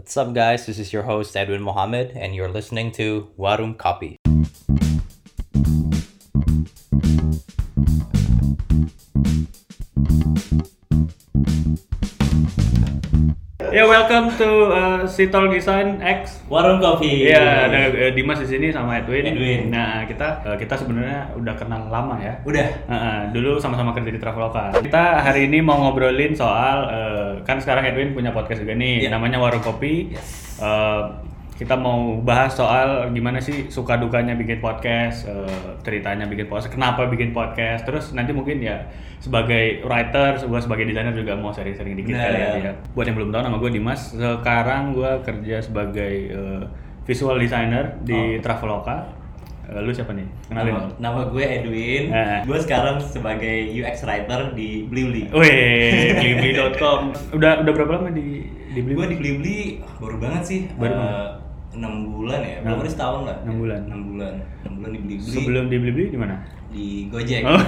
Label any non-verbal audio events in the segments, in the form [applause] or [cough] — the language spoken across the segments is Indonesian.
What's up, guys? This is your host, Edwin Mohammed, and you're listening to Warum Copy. Ya welcome to uh, Sitol Design X. Warung Kopi. Iya, ada uh, Dimas di sini sama Edwin. Edwin. Nah, kita uh, kita sebenarnya udah kenal lama ya. Udah. Uh, dulu sama-sama kerja di Traveloka. Kita hari ini mau ngobrolin soal uh, kan sekarang Edwin punya podcast juga nih, Iya. namanya Warung Kopi. Yes. Uh, kita mau bahas soal gimana sih suka dukanya bikin podcast, uh, ceritanya bikin podcast, kenapa bikin podcast, terus nanti mungkin ya sebagai writer, gue sebagai desainer juga mau sharing-sharing dikit Nah. kali ya. ya. Buat yang belum tahu nama gue Dimas, sekarang gue kerja sebagai uh, visual designer di Traveloka. Uh, lu siapa nih? Kenalin Nama, nama gue Edwin. Eh. Gue sekarang sebagai UX writer di Blibli. Wih, blibli.com. Udah udah berapa lama di di Blibli? Gue di Blibli baru banget sih. Baru Eh, enam bulan ya, belum ada setahun lah. Enam bulan. Enam bulan. Enam bulan di Blibli. Sebelum di Blibli di mana? di Gojek. Oh. [laughs]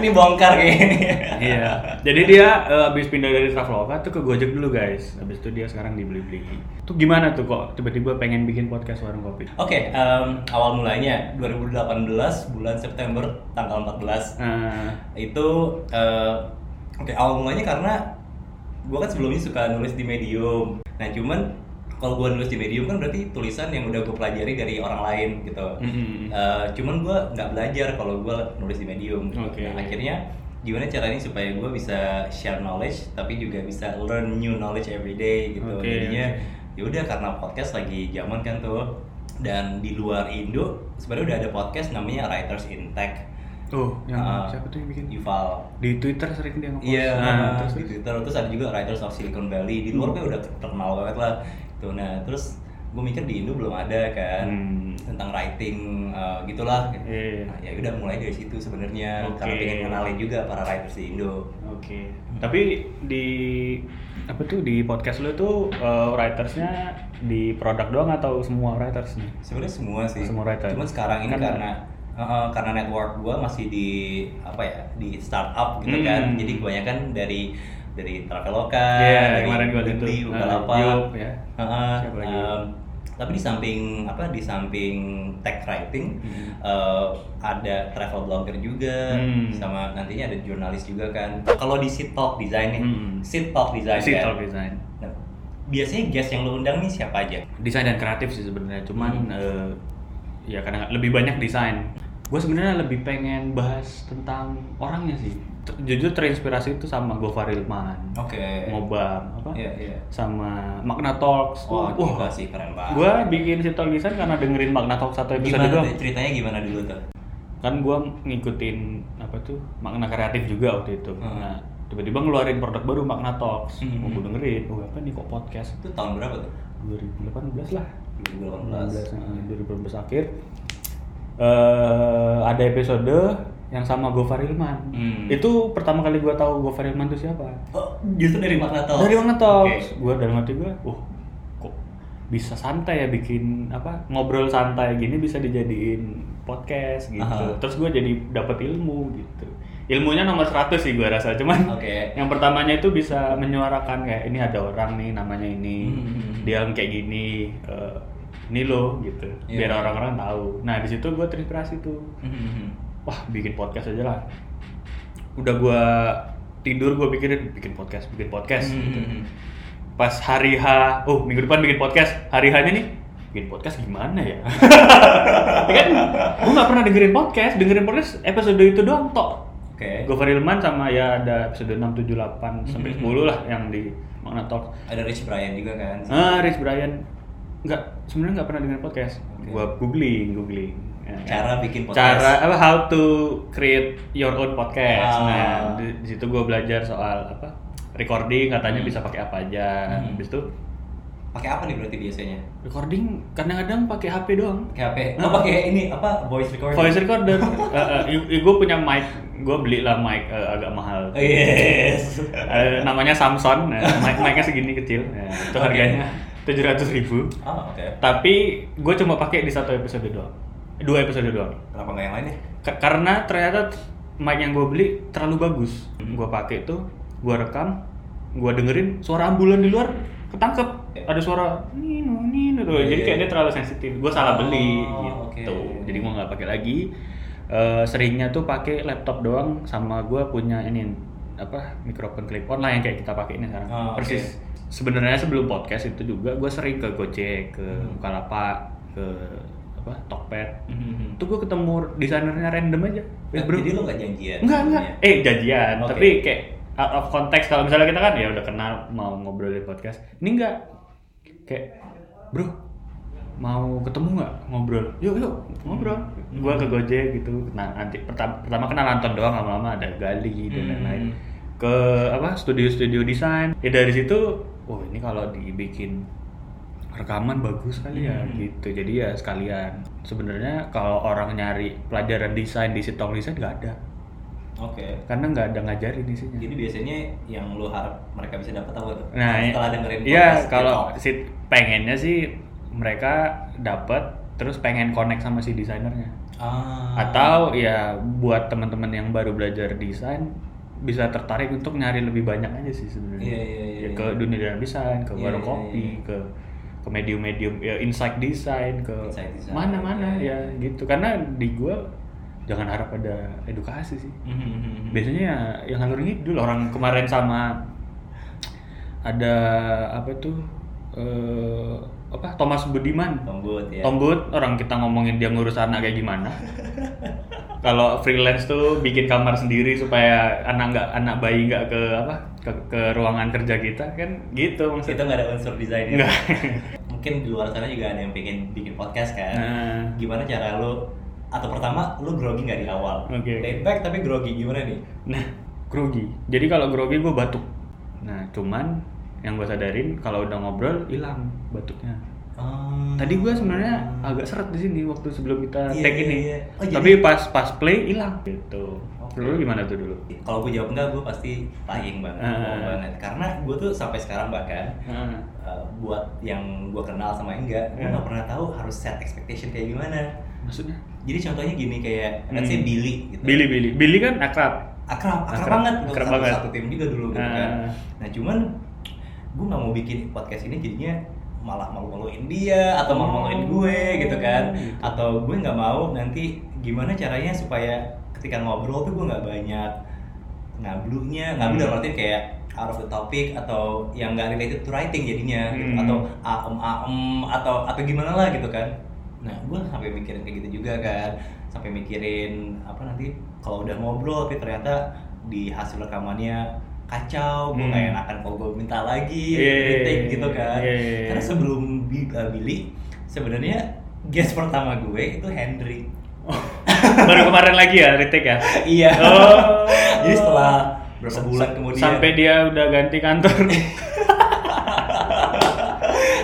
Ini bongkar kayaknya. Iya. Jadi dia eh, habis pindah dari Traveloka tuh ke Gojek dulu guys. Habis itu dia sekarang di Blibli. Tuh gimana tuh kok tiba-tiba pengen bikin podcast warung kopi? Oke, em, awal mulanya 2018 bulan September tanggal 14 Eh, itu eh, oke awal mulanya karena gue kan sebelumnya suka nulis di Medium. Nah cuman kalau gue nulis di Medium kan berarti tulisan yang udah gue pelajari dari orang lain gitu. Mm-mm. Eh, cuman gue nggak belajar kalau gue nulis di Medium. Oke. Nah, akhirnya gimana caranya supaya gue bisa share knowledge tapi juga bisa learn new knowledge every day gitu. Oke, Jadinya ya udah karena podcast lagi zaman kan tuh dan di luar Indo sebenarnya udah ada podcast namanya Writers in Tech. Tuh, yang Ah, siapa tuh yang bikin? Yuval Di Twitter sering dia nge-post. Iya, Nah, terus terus, di Twitter terus ada juga Writers of Silicon Valley di luar kan udah terkenal banget lah. Tuh, nah terus gue mikir di Indo belum ada kan Hmm. tentang writing uh, gitulah. Iya. Nah, ya udah mulai dari situ sebenarnya Oke. karena pengen kenalin juga para writers di Indo. Oke. Tapi di apa tuh di podcast lu tuh eh, writersnya di produk doang atau semua writersnya? Sebenarnya semua sih. Semua writer. Cuman sekarang ini Karena- karena uh, uh, karena network gue masih di apa ya di startup gitu Hmm. kan. Jadi kebanyakan dari dari Traveloka, Iya, dari kemarin gua Nah, Bukalapak. Yup, ya. Siapa lagi? um, tapi di samping apa di samping tech writing Hmm. uh, ada travel blogger juga Hmm. sama nantinya ada jurnalis juga kan. Kalau di Sit Talk Design nih, Hmm. Sit Talk Design kan. talk design. Nah, biasanya guest yang lu undang nih siapa aja? Desain dan kreatif sih sebenarnya. Cuman Hmm. eh, ya kadang lebih banyak desain. Gue sebenarnya lebih pengen bahas tentang orangnya sih. Jujur terinspirasi itu sama Gofar Ilman, Oke. Ngobam, apa? Iya, iya. Sama Magna Talks. Wah, Wah, gila sih keren banget. gue bikin Sitol Design karena dengerin Magna Talks satu episode gimana doang. ceritanya gimana dulu tuh? Kan gue ngikutin apa tuh makna kreatif juga waktu itu. Hmm. Nah, tiba-tiba ngeluarin produk baru Magna Talks. Hmm. Mau gue dengerin, oh apa nih kok podcast? Itu tahun berapa tuh? 2018 lah. 2018. 2018, eh, 2018 akhir eh ada episode yang sama Gofar Ilman. Hmm. Itu pertama kali gua tahu Gofar Ilman itu siapa. Oh, justru dari Magna Talks. Dari Magna Talks. Oke. Gua dalam hati gua, uh kok bisa santai ya bikin apa ngobrol santai gini bisa dijadiin podcast gitu. Aha. Terus gua jadi dapat ilmu gitu. Ilmunya nomor 100 sih gua rasa, cuman Oke. yang pertamanya itu bisa menyuarakan kayak ini ada orang nih namanya ini Hmm. dia kayak gini eh, ini loh gitu Iya. biar orang-orang tahu nah di situ gue terinspirasi tuh Hmm. wah bikin podcast aja lah udah gue tidur gue pikirin bikin podcast bikin podcast gitu. Hmm. pas hari H oh minggu depan bikin podcast hari H nya nih bikin podcast gimana ya [laughs] kan gue nggak pernah dengerin podcast dengerin podcast episode itu doang tok Oke. Gofar Ilman sama ya ada episode 6, 7, 8 sampai Mhm. 10 lah yang di Magna Talk. Ada Rich Brian juga kan? Ah, Rich Brian nggak sebenarnya nggak pernah dengar podcast. Oke. Gua googling, googling. Ya, Cara bikin podcast. Cara apa how to create your own podcast. Ah. Nah, di, di situ gua belajar soal apa? Recording katanya Hmm. bisa pakai apa aja. Hmm. Habis itu Pakai apa nih berarti biasanya? recording kadang-kadang pakai HP doang. Pakai HP. Hah? Oh, pakai ini apa? Voice recording. Voice recorder. [laughs] gue punya mic, gue beli lah mic eh, agak mahal. Oh, yes. Eh, namanya Samson, nah, mic mic-nya segini kecil, Nah, itu Oke. harganya tujuh ratus ribu. Oh, oke. Tapi gue cuma pakai di satu episode doang, dua episode doang. Kenapa nggak yang lain ya? Ka- karena ternyata mic yang gue beli terlalu bagus. Hmm. Gue pakai itu, gue rekam, gue dengerin suara ambulan di luar, ketangkep ada suara nino nino tuh Iya, jadi iya. kayak dia terlalu sensitif gue salah Oh, beli oke. gitu jadi gue nggak pakai lagi Eh, seringnya tuh pakai laptop doang sama gue punya ini apa mikrofon clip on lah yang kayak kita pakai ini sekarang Oh, persis sebenarnya sebelum podcast itu juga gue sering ke Gojek ke Hmm. Bukalapak ke apa Tokped Mhm. itu gue ketemu desainernya random aja Nah, bro Jadi lo gak janjian? Enggak, enggak. sebelumnya? Eh, janjian. Oke. Tapi kayak out of context kalau misalnya kita kan ya udah kenal mau ngobrol di podcast. Ini enggak. Kayak, "Bro, mau ketemu nggak ngobrol? Yuk, yuk, ngobrol." Gua ke Gojek gitu. Nah, nanti pertama, pertama kenal Anton doang lama-lama ada Gali dan Hmm. lain-lain. Ke apa? Studio-studio desain. Ya dari situ, oh ini kalau dibikin rekaman bagus kali ya Hmm. gitu jadi ya sekalian sebenarnya kalau orang nyari pelajaran desain di sitong desain nggak ada Oke. karena nggak ada ngajarin isinya. Jadi biasanya yang lo harap mereka bisa dapat apa tuh? Nah, setelah dengerin iya kalau si pengennya sih mereka dapat terus pengen connect sama si desainernya. ah. Atau ya buat teman-teman yang baru belajar desain bisa tertarik untuk nyari lebih banyak aja sih sebenarnya. Iya, iya, iya, Ya, iya. ke dunia dalam desain, ke Iya, warung iya, kopi, iya. ke ke medium-medium ya insight design ke mana-mana iya, ya gitu karena di gua jangan harap ada edukasi sih Mhm. biasanya ya yang ngalur ngidul orang kemarin sama ada apa tuh eh apa Thomas Budiman Tombut ya. Tombut orang kita ngomongin dia ngurus anak kayak gimana [laughs] kalau freelance tuh bikin kamar sendiri supaya anak nggak anak bayi nggak ke apa ke, ke ruangan kerja kita kan gitu Itu maksudnya nggak ada unsur desainnya. Nggak. [laughs] Mungkin di luar sana juga ada yang pengen bikin podcast kan. Nah. Gimana cara lo atau pertama lo grogi nggak di awal? Oke. Laid back tapi grogi gimana nih? Nah, grogi. Jadi kalau grogi gue batuk. Nah, cuman yang gue sadarin kalau udah ngobrol hilang batuknya. Oh. Tadi gue sebenarnya agak seret di sini waktu sebelum kita tag iya, ini. iya. Oh, jadi- Tapi pas pas play hilang gitu. Dulu gimana tuh dulu? Kalau gue jawab enggak, gue pasti lying banget, Ah. bohong banget. Karena gue tuh sampai sekarang bahkan Heeh. uh, buat yang gue kenal sama enggak, gue Hmm. nggak pernah tahu harus set expectation kayak gimana. Maksudnya? Jadi contohnya gini kayak, let's Hmm. say Billy gitu. Billy Billy. Billy kan akrab. akrab, akrab, Akrab, banget, akrab satu, banget. satu tim juga dulu gitu Ah. kan. Nah cuman gue nggak mau bikin podcast ini jadinya malah malu-maluin dia atau malu-maluin gue gitu kan, gitu. atau gue nggak mau nanti gimana caranya supaya ketika ngobrol tuh gue nggak banyak ngablunya, ngablu Hmm. dalam arti kayak out of the topic atau yang nggak related to writing jadinya gitu. Hmm. atau aem aem atau atau gimana lah gitu kan nah gue sampai mikirin kayak gitu juga kan sampai mikirin apa nanti kalau udah ngobrol tapi ternyata di hasil rekamannya kacau gue Hmm. nggak enakan kalau gue minta lagi Iya, retake gitu kan iya, iya, iya. karena sebelum uh, Billy sebenarnya guest pertama gue itu Hendry [laughs] Baru kemarin lagi ya retake ya? iya Oh. jadi setelah berapa bulan kemudian Sampai dia udah ganti kantor. [laughs]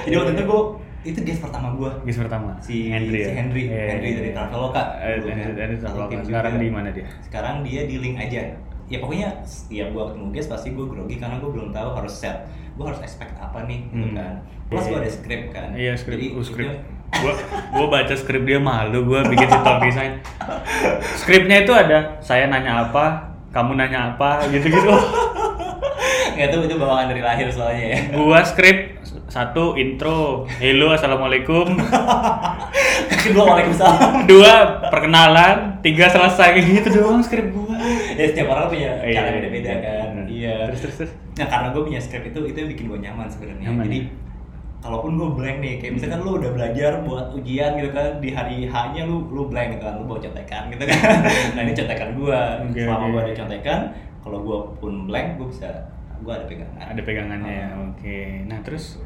jadi waktu itu gue itu guest pertama gue Guys pertama. si Henry ya. si Henry Iya, Henry iya, dari iya. Traveloka Eh, dari Traveloka. Sekarang di mana dia? sekarang dia di link aja ya pokoknya tiap gua ketemu guest pasti gue grogi karena gue belum tahu harus set gue harus expect apa nih gitu Hmm. kan plus gue ada script kan Iya skrip, jadi uh, skrip. Gua gua baca skrip dia malu, gua bikin sitop desain. Skripnya itu ada saya nanya apa, kamu nanya apa, gitu-gitu. nggak tahu itu bawaan dari lahir soalnya ya Gua skrip satu intro, hello assalamualaikum. kedua waalaikumsalam Dua perkenalan, tiga selesai gitu doang skrip gua. ya setiap orang punya cara iya, beda-beda kan iya Terus, terus, nah karena gue punya script itu itu yang bikin gue nyaman sebenarnya jadi ya? Kalaupun gue blank nih kayak misalkan lu udah belajar buat ujian gitu kan di hari H-nya lu lu blank gitu kan lu bawa contekan gitu kan nah ini contekan gue Oke, selama oke. gue ada contekan kalau gue pun blank gue bisa gue ada pegangan Ada pegangannya ya. Ah. Oke. Nah, terus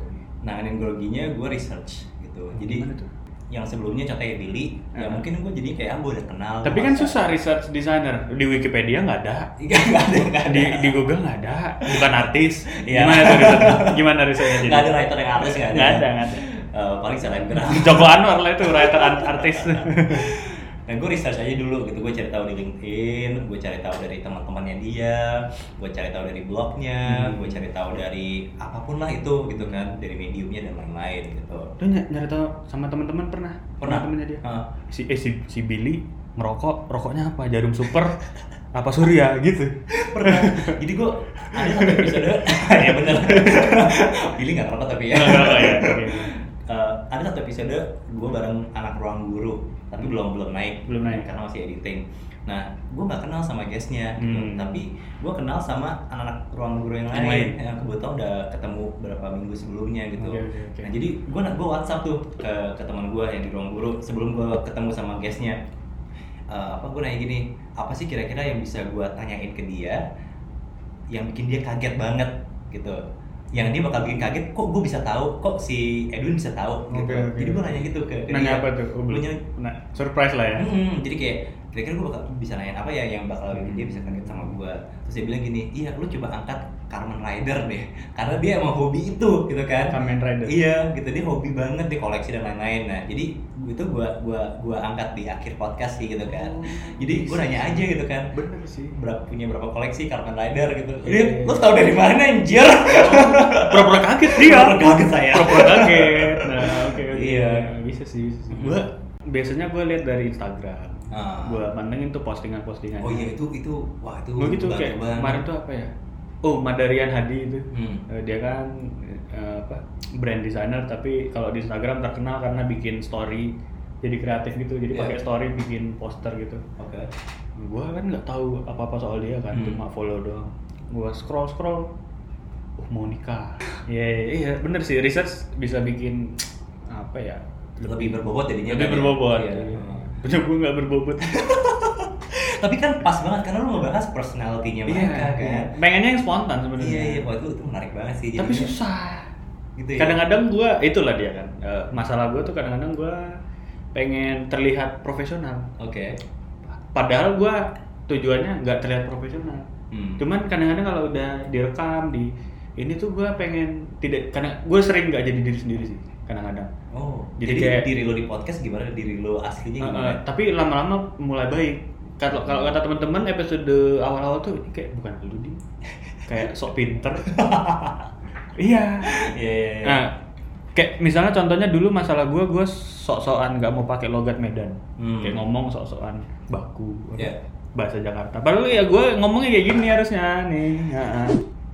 nanganin groginya gue research gitu jadi Gimana tuh? Yang sebelumnya contohnya Billy ya Ah. mungkin gue jadi kayak ah gue udah kenal tapi kan masa- susah research designer. Di Wikipedia nggak ada. Nggak nggak ada ada. Di di Google nggak ada. Bukan artis. Iya. gimana tuh risetnya gimana risetnya jadi? Nggak ada writer yang artis nggak ada. Nggak ada nggak ada. Eh, paling selebgram. Joko Anwar lah itu writer art- artis [laughs] Dan gue research aja dulu gitu, gue cari tahu di LinkedIn, gue cari tahu dari teman-temannya dia, gue cari tahu dari blognya, Hmm. gue cari tahu dari apa pun lah itu gitu kan, dari mediumnya dan lain-lain gitu. lu ny- nyari tahu sama teman-teman pernah Pernah. temennya dia Ah. si eh si, si Billy ngerokok rokoknya apa jarum super apa Surya [laughs] gitu pernah jadi gue ada satu episode [laughs] [laughs] ya bener pilih nggak apa tapi ya Oh, iya, oke. Ada satu episode gue bareng anak ruang guru tapi belum belum naik Belum naik. karena masih editing nah gue nggak kenal sama guestnya gitu. Hmm. tapi gue kenal sama anak-anak ruang guru yang Yang lain yang kebetulan udah ketemu beberapa minggu sebelumnya gitu oke. nah jadi gue gue WhatsApp tuh ke ke teman gue yang di ruang guru sebelum gue ketemu sama guestnya Eh, apa gue nanya gini apa sih kira-kira yang bisa gue tanyain ke dia yang bikin dia kaget banget gitu yang dia bakal bikin kaget kok gue bisa tahu kok si Edwin bisa tahu gitu oke. jadi gue nanya gitu ke, ke nanya dia. apa tuh oh, Gua nanya, nah, surprise lah ya "Mm-mm." jadi kayak kira-kira gue bakal bisa nanyain apa ya yang bakal bikin dia bisa kaget sama gue terus dia bilang gini iya lu coba angkat Carmen Rider deh karena dia emang hobi itu gitu kan Kamen Rider Iya, gitu dia hobi banget dia koleksi dan lain-lain. Nah, jadi itu gua gua gua angkat di akhir podcast sih gitu kan. Oh, Jadi gua nanya aja gitu kan. bener sih Berapa punya berapa koleksi Kamen Rider gitu. Iya. Ini lu tau dari mana anjir? [laughs] pura-pura kaget dia Pura-pura kaget saya. pura-pura kaget nah oke oke Iya. bisa sih bisa sih gua biasanya gue lihat dari Instagram Ah. gue pantengin tuh postingan-postingan Oh iya itu itu wah itu Gue gitu kayak banget. kemarin tuh apa ya oh Madarian Hadi itu Hmm. Eh, dia kan eh, apa brand designer tapi kalau di Instagram terkenal karena bikin story jadi kreatif gitu jadi Iya. pakai story bikin poster gitu Oke. gue kan nggak tahu apa apa soal dia kan Hmm. cuma follow doang gue scroll scroll oh mau nikah iya [laughs] iya, iya bener sih research bisa bikin apa ya Lebih berbobot jadinya. lebih kan ya? berbobot Iya. punya gue nggak berbobot [laughs] Tapi kan pas banget karena lu ngebahas personality-nya mereka kan. pengennya yang spontan sebenarnya Iya iya, wah itu, itu menarik banget sih. tapi jadinya. susah Gitu ya. kadang-kadang gue itulah dia kan eh, masalah gue tuh kadang-kadang gue pengen terlihat profesional Oke. padahal gue tujuannya nggak terlihat profesional Hmm. cuman kadang-kadang kalau udah direkam di ini tuh gue pengen tidak karena gue sering nggak jadi diri sendiri sih kadang-kadang Oh, Jadi jadi, kayak- diri lo di podcast gimana diri lo aslinya gimana? eh, tapi lama-lama mulai baik kalau kalau kata teman-teman episode awal-awal tuh ini kayak bukan lu di kayak sok pinter [laughs] iya Iya iya iya. Nah, kayak misalnya contohnya dulu masalah gue, gue sok-sokan nggak mau pakai logat Medan, Hmm. kayak ngomong sok-sokan baku, Iya. bahasa Jakarta. Padahal ya gue ngomongnya kayak gini harusnya nih. Ya.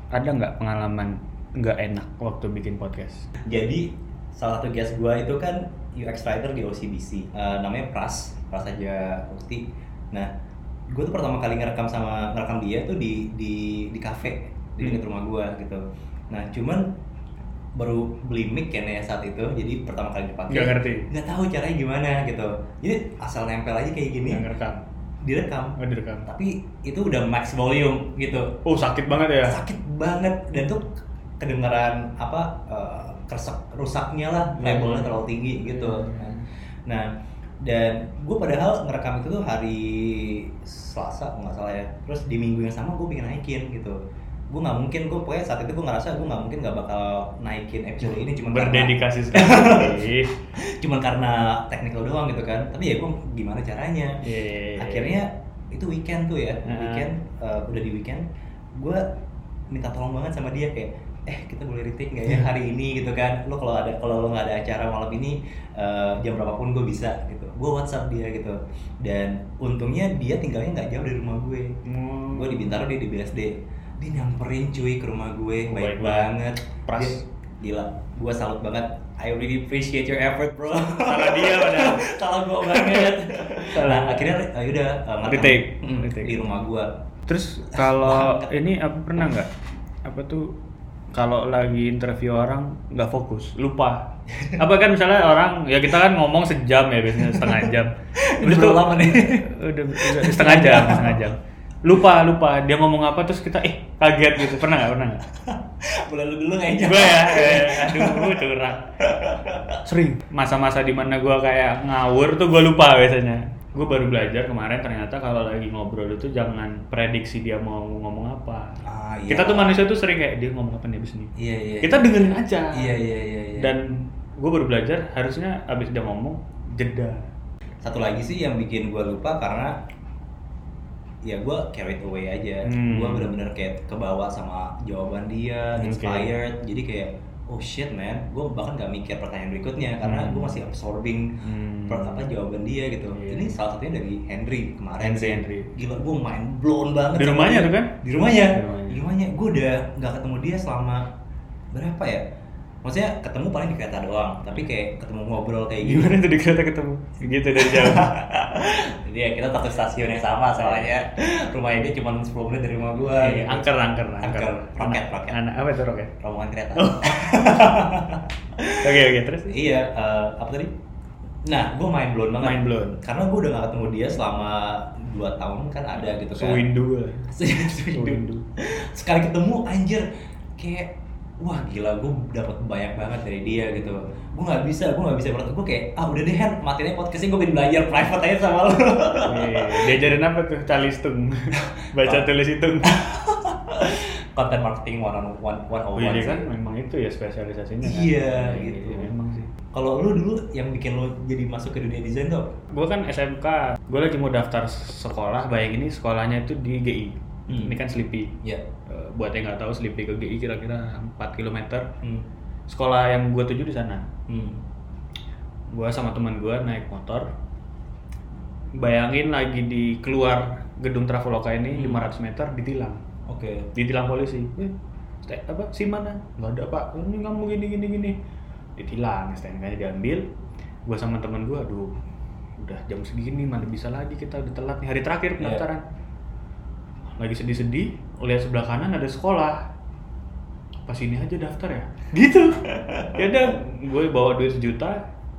Ada nggak pengalaman nggak enak waktu bikin podcast? Jadi salah satu guest gua itu kan UX writer di OCBC. Eh, namanya Pras, Pras aja Ukti. Nah, gue tuh pertama kali ngerekam sama ngerekam dia tuh di di di kafe di Hmm. dekat rumah gua gitu. Nah, cuman baru beli mic kan ya saat itu, jadi pertama kali dipakai. Nggak ngerti. Nggak tahu caranya gimana gitu. Jadi asal nempel aja kayak gini, Nggak ngerekam, direkam. nggak direkam. Tapi itu udah max volume gitu. Oh sakit banget ya? sakit banget dan tuh kedengaran apa eh, keresek rusaknya lah Hmm. levelnya terlalu tinggi gitu Hmm. nah dan gue padahal ngerekam itu tuh hari Selasa kalau nggak salah ya. Terus di minggu yang sama gue pengen naikin gitu. Gue nggak mungkin gue pokoknya saat itu gue ngerasa gue nggak mungkin nggak bakal naikin episode ini cuma Berdedikasi [laughs] sekali. cuma karena teknikal doang gitu kan. Tapi ya gue gimana caranya? Iya. akhirnya itu weekend tuh ya. Heeh. weekend eh, udah di weekend gue minta tolong banget sama dia kayak eh kita boleh retake nggak ya hari ini? Gitu kan. Lo kalau ada kalau lo nggak ada acara malam ini eh, jam berapapun gue bisa gitu gue WhatsApp dia gitu dan untungnya dia tinggalnya nggak jauh dari rumah gue Hmm. gue di Bintaro dia di BSD dia nyamperin cuy ke rumah gue Oh, baik, baik banget Pras. Dia- gila gue salut banget I really appreciate your effort bro Salah dia padahal. salah gue banget nah akhirnya uh, yaudah uh, ngerekam. Retake. Mm, Retake. di rumah gue Terus kalau [laughs] ini apa pernah nggak? Apa tuh kalau lagi interview orang nggak fokus, lupa. Apa kan misalnya orang ya kita kan ngomong sejam ya biasanya setengah jam. [laughs] Udah terlalu lama nih. [laughs] Udah, udah setengah jam, setengah jam. Lupa, lupa. Dia ngomong apa terus kita eh kaget gitu. Pernah nggak? Pernah nggak? [laughs] boleh lu dulu kayaknya Gue ya, eh, aduh curang. Sering. Masa-masa di mana gue kayak ngawur tuh gue lupa biasanya. Gue baru belajar kemarin ternyata kalau lagi ngobrol itu jangan prediksi dia mau ngomong apa. ah, iya. Kita tuh manusia tuh sering kayak dia ngomong apa nih abis ini. iya iya Kita dengerin aja. iya iya iya, iya. Dan gue baru belajar harusnya abis dia ngomong jeda. satu lagi sih yang bikin gue lupa karena ya gue carried away aja Hmm. gue bener-bener kayak kebawa sama jawaban dia inspired jadi kayak oh shit man gue bahkan gak mikir pertanyaan berikutnya karena Hmm. gue masih absorbing Hmm. per- apa jawaban dia gitu Iya. ini salah satunya dari Henry kemarin Henry. Henry. gila gue mind blown banget Di rumahnya tuh kan? di rumahnya Di rumahnya. rumahnya gue udah nggak ketemu dia selama berapa ya maksudnya ketemu paling di kereta doang tapi kayak ketemu ngobrol kayak gitu Gimana tuh di kereta ketemu? Gitu dari jauh. [laughs] jadi ya kita satu stasiun yang sama soalnya rumahnya dia cuma 10 menit dari rumah gue Iya, angker, angker, Angker. Roket, roket. Anak apa itu roket? rombongan kereta [laughs] Oke, oke, terus? iya eh, apa tadi nah gue main blown banget Mind blown. karena gue udah gak ketemu dia selama 2 tahun kan ada gitu kan Sewindu. [laughs] Sewindu. Sewindu. sekali ketemu anjir kayak wah gila gue dapat banyak banget dari dia gitu gue nggak bisa gue nggak bisa berarti gue kayak ah udah deh Hen materinya podcastnya gue pengen belajar private aja sama lo Iya, Diajarin apa tuh? Calistung. [laughs] Baca tulis hitung. [laughs] content marketing one on one one on Oh iya one kan memang itu ya spesialisasinya kan? Iya, gitu. memang sih. kalau lu dulu yang bikin lo jadi masuk ke dunia desain tuh? Gue kan SMK, gue lagi mau daftar sekolah, bayangin ini sekolahnya itu di GI. Hmm. Ini kan Sleepy. ya Eh, buat yang nggak tahu Sleepy ke GI kira-kira 4 km. hmm. Sekolah yang gue tuju di sana. Hmm. Gue sama teman gue naik motor. Bayangin lagi di keluar gedung Traveloka ini Hmm. 500 meter ditilang. oke Ditilang polisi. Eh, apa SIM mana? Nggak ada pak. Ini kamu gini gini gini. Ditilang, STNK-nya diambil. Gue sama teman gue, aduh, udah jam segini mana bisa lagi kita udah telat nih hari terakhir pendaftaran. Lagi sedih-sedih, lihat sebelah kanan ada sekolah. Pas ini aja daftar ya. [laughs] Gitu. ya udah, gue bawa duit sejuta,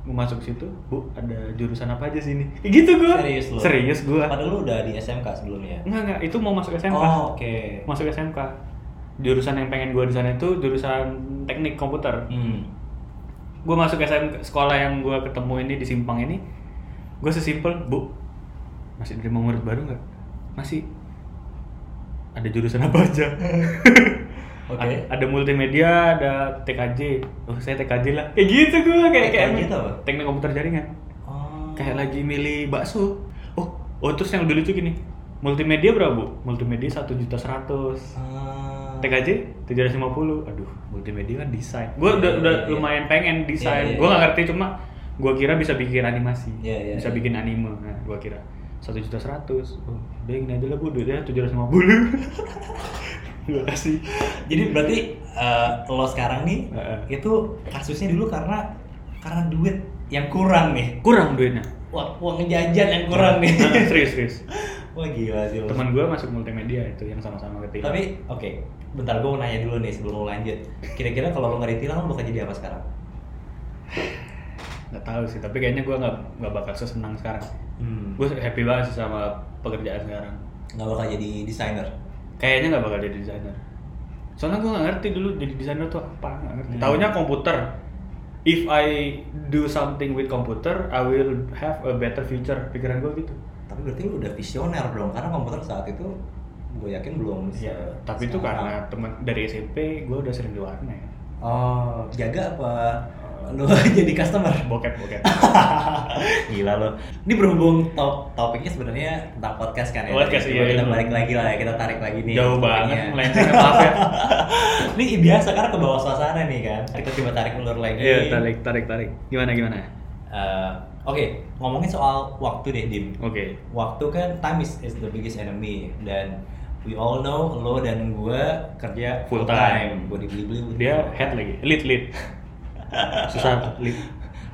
gue masuk situ, bu ada jurusan apa aja sini? [laughs] gitu gue. Serius lu? Serius gue. padahal lu udah di SMK sebelumnya Enggak enggak, itu mau masuk SMK. oh oke Masuk SMK. Jurusan yang pengen gue di sana itu jurusan teknik komputer. hmm. Gue masuk SMK sekolah yang gue ketemu ini di Simpang ini, gue sesimpel, bu, masih terima murid baru nggak? Masih. Ada jurusan apa aja? [laughs] Oke. ada, ada multimedia, ada TKJ. Oh, saya TKJ lah. Kayak gitu gue kayak kayak TKJ itu apa? teknik komputer jaringan. oh. Kayak lagi milih bakso. Oh, oh terus yang lebih lucu gini. Multimedia berapa, Bu? Multimedia satu juta seratus. Ah. TKJ 750. Aduh, multimedia kan desain. Gue Iya, udah iya, udah iya. lumayan pengen desain. Iya, iya, gue nggak iya. ngerti cuma gue kira bisa bikin animasi. Iya, iya, bisa iya. bikin anime. Nah, gue kira satu juta seratus. Oh, udah gini aja lah bu, duitnya tujuh ratus lima puluh. [laughs] Gue kasih. Jadi berarti eh, lo sekarang nih Heeh. itu kasusnya dulu karena karena duit yang kurang nih. Kurang duitnya. Wah, uang jajan yang kurang nih. Nah, serius serius. [laughs] Wah gila sih lo. Teman gue masuk multimedia itu yang sama-sama ketilang. Tapi oke, bentar gue mau nanya dulu nih sebelum lo lanjut. Kira-kira kalau lo nggak ditilang lo bakal jadi apa sekarang? [sighs] nggak tahu sih. Tapi kayaknya gue nggak nggak bakal sesenang sekarang. Hmm. Gue happy banget sih sama pekerjaan sekarang. Nggak bakal jadi desainer. Kayaknya nggak bakal jadi desainer. Soalnya gue nggak ngerti dulu jadi desainer tuh apa, nggak ngerti. Hmm. Taunya komputer. If I do something with computer, I will have a better future. Pikiran gue gitu. Tapi berarti lo udah visioner dong, karena komputer saat itu gue yakin belum. Iya. Tapi itu karena teman dari SMP gue udah sering di warnet. Oh, jaga apa? Lo [laughs] jadi customer? Bokep bokep. [laughs] Gila lo. Ini berhubung top topiknya sebenarnya tentang podcast kan ya. Podcast, Coba iya, Kita iya. balik lagi lah ya, kita tarik lagi nih. Jauh banget [laughs] melenceng maaf ya. Ini biasa karena ke bawah suasana nih kan. Kita coba tarik ulur lagi. Iya tarik tarik tarik. Gimana gimana? Eh, Oke, ngomongin soal waktu deh, Dim. Oke. Waktu kan time is, is the biggest enemy dan we all know lo dan gue kerja Full time. Gue dibeli-beli. Dia head lagi, lead lead. Susah lead.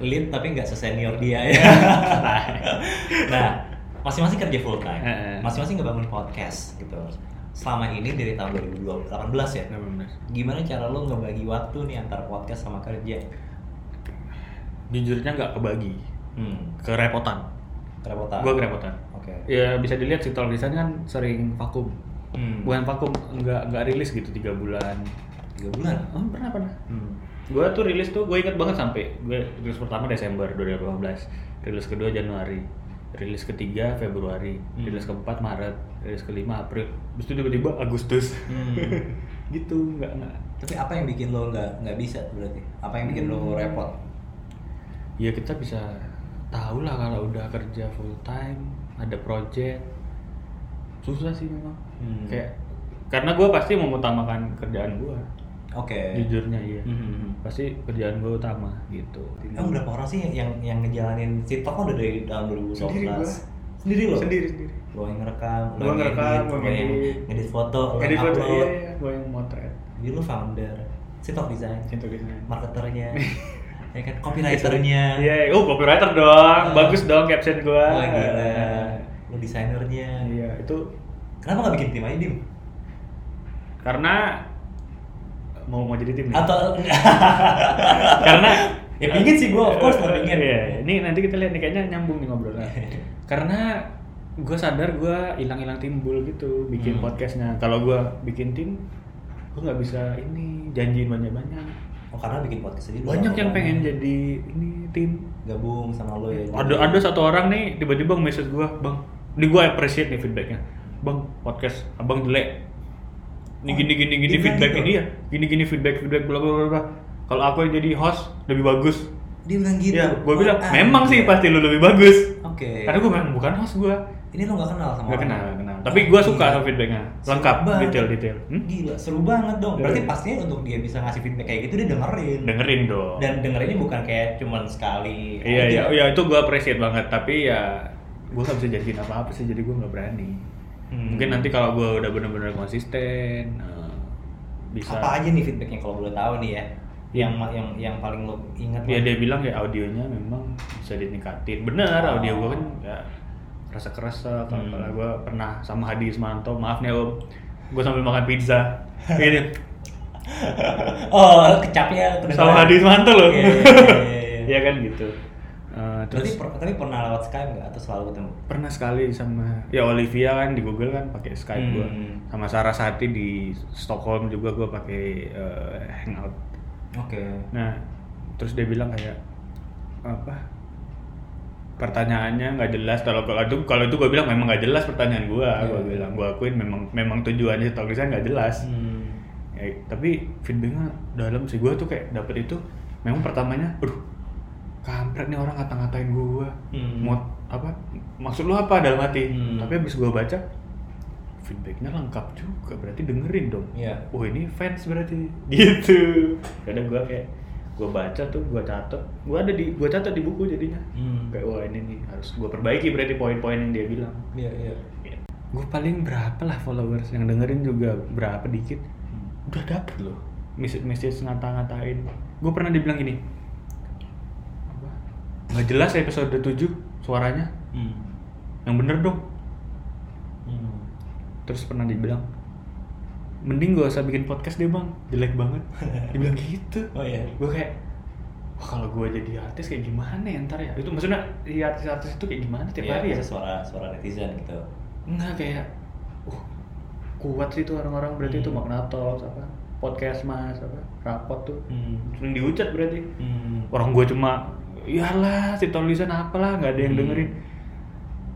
lead tapi nggak sesenior dia ya. [laughs] nah, masing-masing kerja full time. Masing-masing ngebangun podcast gitu. Selama ini dari tahun 2018 ya. 18. Gimana cara lo ngebagi waktu nih antara podcast sama kerja? Jujurnya nggak kebagi, Hmm, kerepotan. kerepotan. Gue kerepotan. Oke. Ya bisa dilihat sih kalau kan sering vakum. Hmm. Bukan vakum, nggak nggak rilis gitu tiga bulan. Tiga bulan. Oh, pernah pernah. Hmm. Gue tuh rilis tuh gue inget banget sampai gue rilis pertama Desember 2018, rilis kedua Januari, rilis ketiga Februari, Hmm. rilis keempat Maret, rilis kelima April, terus itu tiba-tiba Agustus. Hmm. [laughs] gitu nggak nggak. Tapi apa yang bikin lo nggak nggak bisa berarti? Apa yang bikin lo Hmm. repot? Ya kita bisa tahu lah kalau udah kerja full time, ada project, susah sih memang. Hmm. Kayak karena gue pasti mengutamakan kerjaan gue. Oke. jujurnya iya Mhm. pasti kerjaan gue utama gitu Emang berapa orang sih yang yang ngejalanin TikTok kan udah dari tahun 2012? Sendiri gua. Sendiri lo? sendiri sendiri Lo yang ngerekam, lo Gua yang ngerekam, ngedit, gua lo yang ngedit. ngedit foto, lo Edit yang foto upload. iya, iya. gue yang motret Jadi lo founder, TikTok design, cinta desain marketernya, [laughs] ya kan copywriternya. iya iya. oh copywriter dong bagus dong caption gue Wah gila. Lo desainernya. iya itu Kenapa nggak bikin tim aja dim? karena mau mau jadi tim nih. Atau [laughs] karena ya pingin sih gue, of course mau pingin. Iya, ini nanti kita lihat nih kayaknya nyambung nih ngobrolnya. Karena gue sadar gue hilang-hilang timbul gitu bikin Hmm. podcastnya. Kalau gue bikin tim, gue nggak bisa ini janjiin banyak-banyak. Oh karena bikin podcast lu Banyak yang pengen jadi ini tim. gabung sama lo ya. Ada ada satu orang nih tiba-tiba message gue, bang, ini gue appreciate nih feedbacknya. Bang, podcast abang jelek. Ini Oh, gini gini gini dia feedback gitu? ini ya, gini gini feedback feedback bla bla bla. Kalau aku yang jadi host lebih bagus. Dia bilang gitu. Ya, gue bilang Ah, memang sih iya. pasti lu lebih bagus. Oke. Karena gue memang bukan host gue. Ini lo gak kenal sama Gak kenal, gak kenal. Tapi gue suka Gila. sama feedbacknya. Lengkap, banget. detail-detail. Hmm? Gila, seru banget dong. Berarti Iya. pastinya untuk dia bisa ngasih feedback kayak gitu dia dengerin. Dengerin dong. Dan dengerinnya bukan kayak cuman sekali. Iya, iya, iya itu gue appreciate banget. Tapi ya gue gak bisa janjiin apa-apa sih, jadi gue gak berani. Hmm. Mungkin nanti kalau gue udah bener-bener konsisten, eh, bisa. Apa aja nih feedbacknya kalau boleh tahu nih ya? Yang yang yang paling lo ingat Ya dia bilang ya audionya memang bisa ditingkatin. Bener, Oh. audio gue kan ya kerasa kerasa. Kalau Hmm. gue pernah sama Hadi Ismanto, maaf nih om, gue sambil makan pizza. [laughs] Ini Oh, kecapnya sama Hadi Ismanto loh. [laughs] Iya kan gitu. Eh, Berarti terus per- tapi pernah lewat Skype nggak atau selalu ketemu? pernah sekali sama ya Olivia kan di Google kan pakai Skype gua. Hmm. Sama Sarasati di Stockholm juga gua pakai eh, Hangout. Oke. Nah, terus dia bilang kayak apa? Pertanyaannya nggak jelas kalau kalau itu kalau itu gue bilang memang nggak jelas pertanyaan gua. Iya. Gua bilang gua akuin memang memang tujuannya design nggak jelas. Hmm. Ya, tapi feedbacknya dalam sih gua tuh kayak dapet itu memang pertamanya aduh kampret nih orang ngata-ngatain gua. Hmm. mau apa maksud lu apa dalam hati? Hmm. tapi habis gua baca feedbacknya lengkap juga berarti dengerin dong. Iya. oh ini fans berarti. [laughs] Gitu. Kadang gua kayak gua baca tuh gua catat. Gua ada di gua catat di buku jadinya. Hmm. kayak wah ini nih harus gua perbaiki berarti poin-poin yang dia bilang. Iya, iya. gue paling berapa lah followers yang dengerin juga berapa dikit? Udah dapet loh. Message message ngata-ngatain. Gue pernah dibilang gini nggak jelas episode 7 suaranya Hmm. yang bener dong Hmm. terus pernah dibilang mending gak usah bikin podcast deh bang jelek banget [laughs] dibilang gitu Oh iya. gue kayak wah kalau gue jadi artis kayak gimana ya ntar ya itu maksudnya di artis-artis itu kayak gimana tiap Iya, hari ya suara suara netizen gitu. Enggak kayak uh, kuat sih itu orang-orang berarti itu Hmm. Magnatos apa podcast mas apa rapot tuh Hmm. sering dihujat berarti Hmm. orang gue cuma iyalah si tulisan apalah nggak ada yang Hmm. dengerin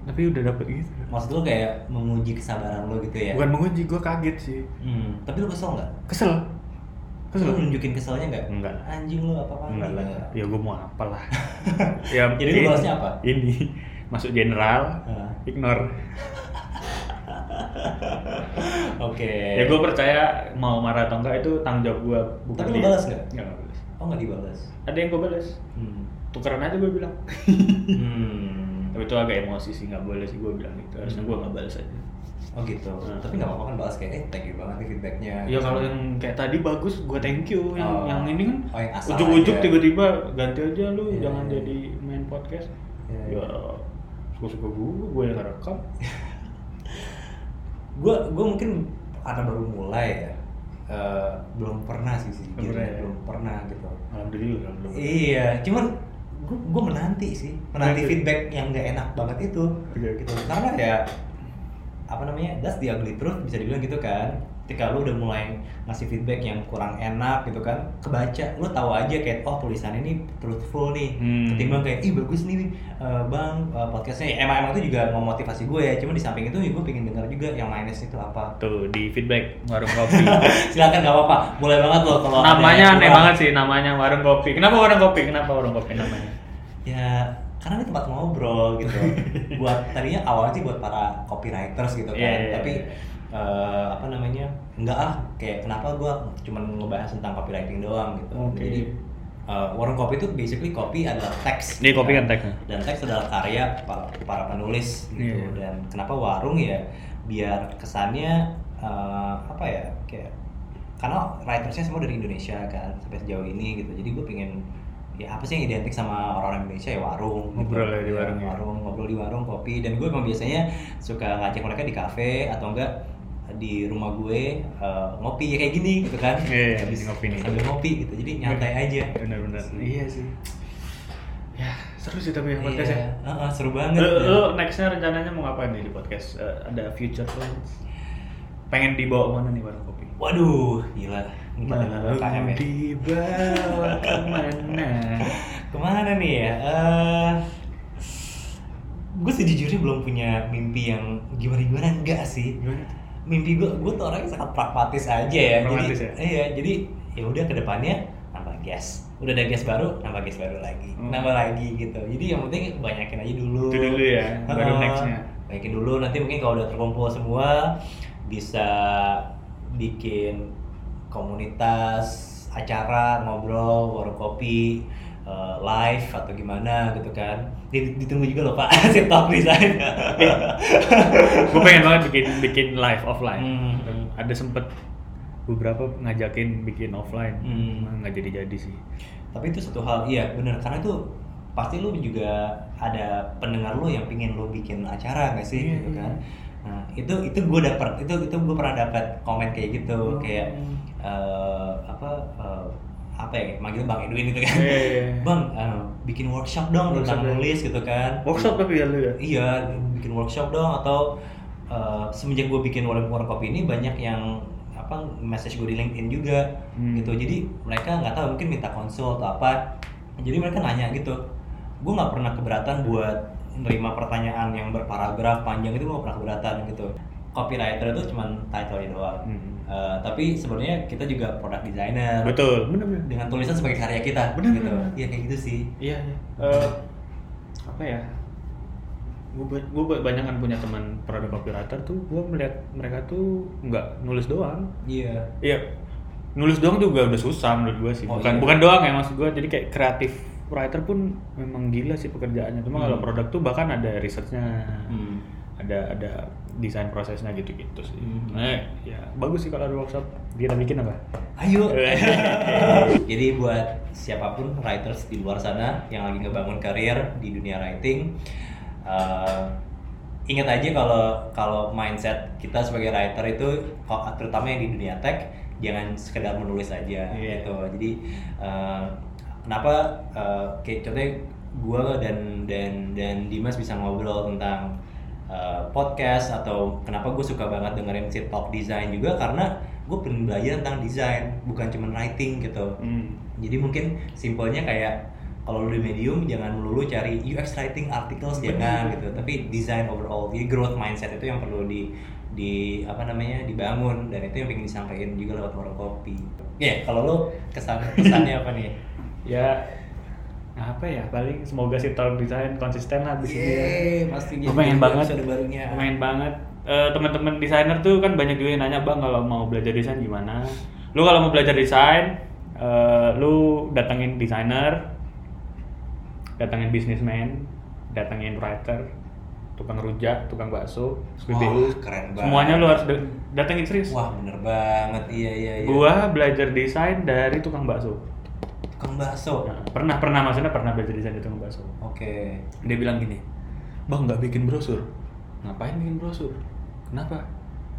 tapi udah dapet gitu Maksud lu kayak menguji kesabaran lu gitu ya? bukan menguji gue kaget sih Hmm. Tapi lu kesel nggak? kesel kesel Lu nunjukin keselnya nggak? Enggak. Anjing lu apa apa? enggak lah ya gue mau apa lah [laughs] ya Jadi ini- balasnya apa? ini masuk general Ah. ignore [laughs] Oke. ya gue percaya mau marah atau enggak itu tanggung jawab gue Tapi lu balas nggak? Nggak, nggak Oh nggak dibalas? ada yang gue balas Hmm. tukeran aja gue bilang hmm. tapi itu agak emosi sih nggak boleh sih gue bilang gitu harusnya gue nggak balas aja Oh gitu. Nah. Tapi nggak apa-apa kan balas kayak eh thank you banget nih feedbacknya. ya kalau yang kayak tadi bagus gue thank you yang Oh. yang ini kan Oh, yang ujuk-ujuk tiba-tiba ganti aja lu Iya, jangan iya. jadi main podcast Iya, ya iya. suka-suka gue gue yang rekam gue [laughs] gue mungkin karena baru mulai ya eh, belum pernah sih sejujurnya Belum pernah ya? belum pernah gitu. Alhamdulillah alhamdulillah iya cuman gue gue menanti sih. Menanti Menanti. feedback yang gak enak banget itu. Oke, gitu. Karena ya apa namanya that's the ugly truth bisa dibilang gitu kan ketika lu udah mulai ngasih feedback yang kurang enak gitu kan kebaca lu tahu aja kayak oh tulisan ini truthful nih. Hmm. ketimbang kayak ih bagus nih eh, bang eh, podcastnya. Emang emang itu juga memotivasi gue ya cuma di samping itu gue pengen dengar juga yang minus itu apa. Tuh di feedback warung [laughs] kopi. Silakan gak apa-apa. Boleh banget loh kalau namanya aneh banget sih namanya warung kopi. Kenapa warung kopi? Kenapa warung kopi namanya? Ya karena ini tempat ngobrol gitu. [laughs] Buat tadinya awalnya sih buat para copywriters gitu kan. Iya, iya, tapi. Eh, apa namanya enggak ah kayak kenapa gue cuman ngebahas tentang copywriting doang gitu Oke. jadi eh, warung kopi itu basically kopi adalah teks Ini kopi gitu kan teks, ya? dan teks adalah karya para, para penulis gitu Iya. dan kenapa warung ya biar kesannya eh, apa ya kayak karena writersnya semua dari Indonesia kan sampai sejauh ini gitu jadi gue pengen ya apa sih yang identik sama orang-orang Indonesia ya warung Ngobrol ya di warung ya. warung ngobrol di warung kopi dan gue emang biasanya suka ngajak mereka di kafe atau enggak di rumah gue eh, ngopi ya kayak gini gitu kan Iya, iya, Habis ngopi nih. sambil ngopi gitu jadi nyantai aja benar-benar iya sih ya seru sih tapi ya podcast ya heeh, seru banget Lu, lu nextnya rencananya mau ngapain nih di podcast? Eh, ada future plans? Pengen dibawa mana nih warung kopi? waduh gila Mau ya dibawa [laughs] ke mana? Ke mana nih ya? Eh, gue sejujurnya belum punya mimpi yang gimana-gimana enggak sih. Gimana? Mimpi gue, gue tuh orangnya sangat pragmatis aja ya. Pragmatis jadi, ya? iya, jadi ya udah ke depannya nambah gas. Udah ada gas baru, nambah gas baru lagi, Hmm. nambah lagi gitu. Jadi yang penting banyakin aja dulu. Itu dulu ya, baru Heeh. nextnya. Banyakin dulu. Nanti mungkin kalau udah terkumpul semua, bisa bikin komunitas, acara, ngobrol, warung kopi, eh, live atau gimana gitu kan. Di- Ditunggu juga loh Pak, [laughs] si top design. Gue pengen banget bikin bikin live offline. Hmm. Ada sempet beberapa ngajakin bikin offline, Hmm. Nggak jadi-jadi sih. Tapi itu satu hal, iya bener karena itu pasti lu juga ada pendengar lu yang pingin lu bikin acara nggak sih Iya, gitu iya. kan. Nah, itu itu gue dapet itu itu gue pernah dapat komen kayak gitu Hmm. kayak eh, apa eh, apa ya manggil Bang Edwin gitu kan. Iya, iya, iya. [laughs] Bang eh, bikin workshop dong Workshop tentang ya. nulis gitu kan. Workshop tapi ya lu ya? Iya, bikin workshop dong atau eh, semenjak gue bikin warung warung kopi ini banyak yang apa message gue di LinkedIn juga Hmm. gitu. Jadi mereka nggak tahu mungkin minta konsul atau apa. Jadi mereka nanya gitu. Gue nggak pernah keberatan buat nerima pertanyaan yang berparagraf panjang itu gue nggak pernah keberatan gitu. Copywriter itu cuma title doang. Hmm. Eh, tapi sebenarnya kita juga product designer. Betul, bener-bener. Dengan tulisan sebagai karya kita. Bener, gitu. Iya kayak gitu sih. Iya, iya. Eh, apa ya? Gue gue banyak kan punya teman produk copywriter tuh, gue melihat mereka tuh nggak nulis doang. Iya. Iya, nulis doang juga udah susah menurut gue sih. Oh, bukan iya. bukan doang ya maksud gue. Jadi kayak kreatif writer pun memang gila sih pekerjaannya. Cuma Hmm. kalau produk tuh bahkan ada researchnya, Hmm. ada ada desain prosesnya gitu-gitu sih. Hmm. Nah, ya bagus sih kalau ada workshop. Kita bikin apa? Ayo. [laughs] Jadi buat siapa pun writers di luar sana yang lagi ngebangun karir di dunia writing, eh, ingat aja kalau kalau mindset kita sebagai writer itu, terutama yang di dunia tech, jangan sekedar menulis aja Iya. gitu. Jadi eh, kenapa eh, kayak contohnya gue dan dan dan Dimas bisa ngobrol tentang uh, podcast atau kenapa gue suka banget dengerin si talk design juga karena gue pengen belajar tentang desain bukan cuma writing gitu. Hmm. jadi mungkin simpelnya kayak kalau lu di medium jangan melulu cari UX writing articles jangan gitu. Tapi design overall jadi growth mindset itu yang perlu di di apa namanya dibangun. Dan itu yang pengen disampaikan juga lewat warung kopi. Ya kalau lu kesan kesannya [laughs] apa nih? Ya apa ya paling semoga si talk design konsisten lah di sini ya. Pasti Gue pengen banget barunya. Pengen banget Eh, teman-teman desainer tuh kan banyak juga yang nanya bang kalau mau belajar desain gimana lu kalau mau belajar desain eh, lu datengin desainer datengin businessman datengin writer tukang rujak tukang bakso SPBU Wah, keren banget. semuanya lu harus da- datengin serius Wah bener banget, iya iya iya. gua belajar desain dari tukang bakso tukang bakso. Nah, pernah pernah maksudnya pernah belajar desain dari tukang bakso. Oke. dia bilang gini bang nggak bikin brosur. Ngapain bikin brosur? Kenapa?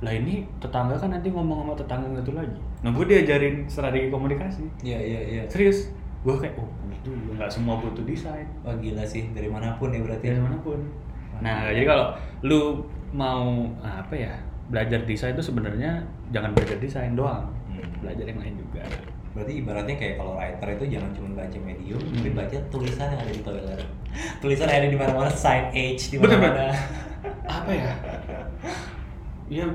Lah ini tetangga kan nanti ngomong sama tetangga satu lagi. Nah gue diajarin strategi komunikasi. Iya iya iya. serius? Gue kayak oh gitu nggak semua butuh desain. Wah gila sih dari mana pun ya berarti. dari mana pun. Nah jadi kalau lu mau apa ya belajar desain itu sebenarnya jangan belajar desain doang. Hmm. belajar yang lain juga Berarti ibaratnya kayak kalau writer itu jangan cuma baca medium, Hmm. tapi baca tulisan yang ada di toilet. tulisan yang ada di mana-mana, sign H di Bener, mana-mana. apa ya ya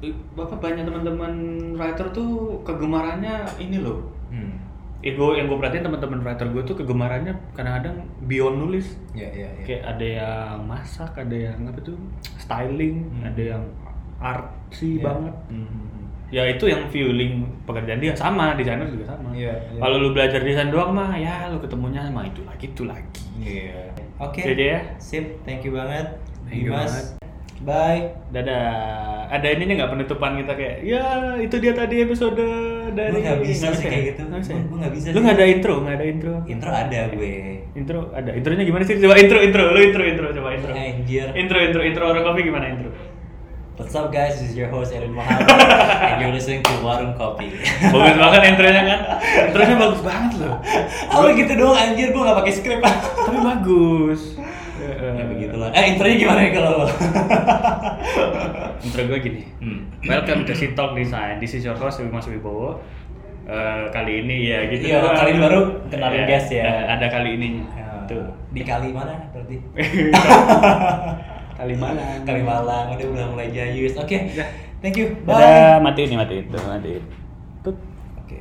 i- bapak banyak teman-teman writer tuh kegemarannya ini loh Hmm. eh gue yang gue perhatiin teman-teman writer gue tuh kegemarannya kadang-kadang beyond nulis Iya iya iya. kayak ada yang masak ada yang apa tuh styling Hmm. ada yang artsy Iya. banget. Ya itu yang fueling pekerjaan dia sama, desainer juga sama. Iya, iya. Kalau lu belajar desain doang mah ya lu ketemunya sama itu lagi itu lagi. Iya. Oke. Jadi ya. Sip, thank you banget. Thank you banget. Bye. Dadah. Ada ininya nggak penutupan kita kayak ya itu dia tadi episode dari nggak bisa sih ya? kayak gitu. Nggak bisa ya? gua nggak bisa Lu sih. nggak ada intro, nggak ada intro. Intro ada gue. Intro ada. Intronya gimana sih? Coba intro intro. Lu intro intro coba intro. Anjir. Intro intro intro orang kopi gimana intro? What's up guys, this is your host Erin Muhammad [laughs] and you're listening to Warung Kopi. Bagus banget intronya kan? Intronya [laughs] bagus banget loh. Apa gitu doang anjir, gua gak pakai skrip. Tapi bagus. ya begitulah. Eh intronya gimana ya kalau lo? [laughs] Intro gue gini. Hmm. Welcome to Shit Talk Design. This is your host Mas Wibowo. Eh, kali ini ya gitu. Iya, kali ini baru kenalin Iya, guest ya. eh, Ada kali ininya. Tuh. Di kali mana berarti? Kalimalang. Kalimalang udah udah mulai jayus. Oke. Ya. Thank you. Dadah, Bye. matiin nih, matiin. Tuh, matiin. Tut. Oke.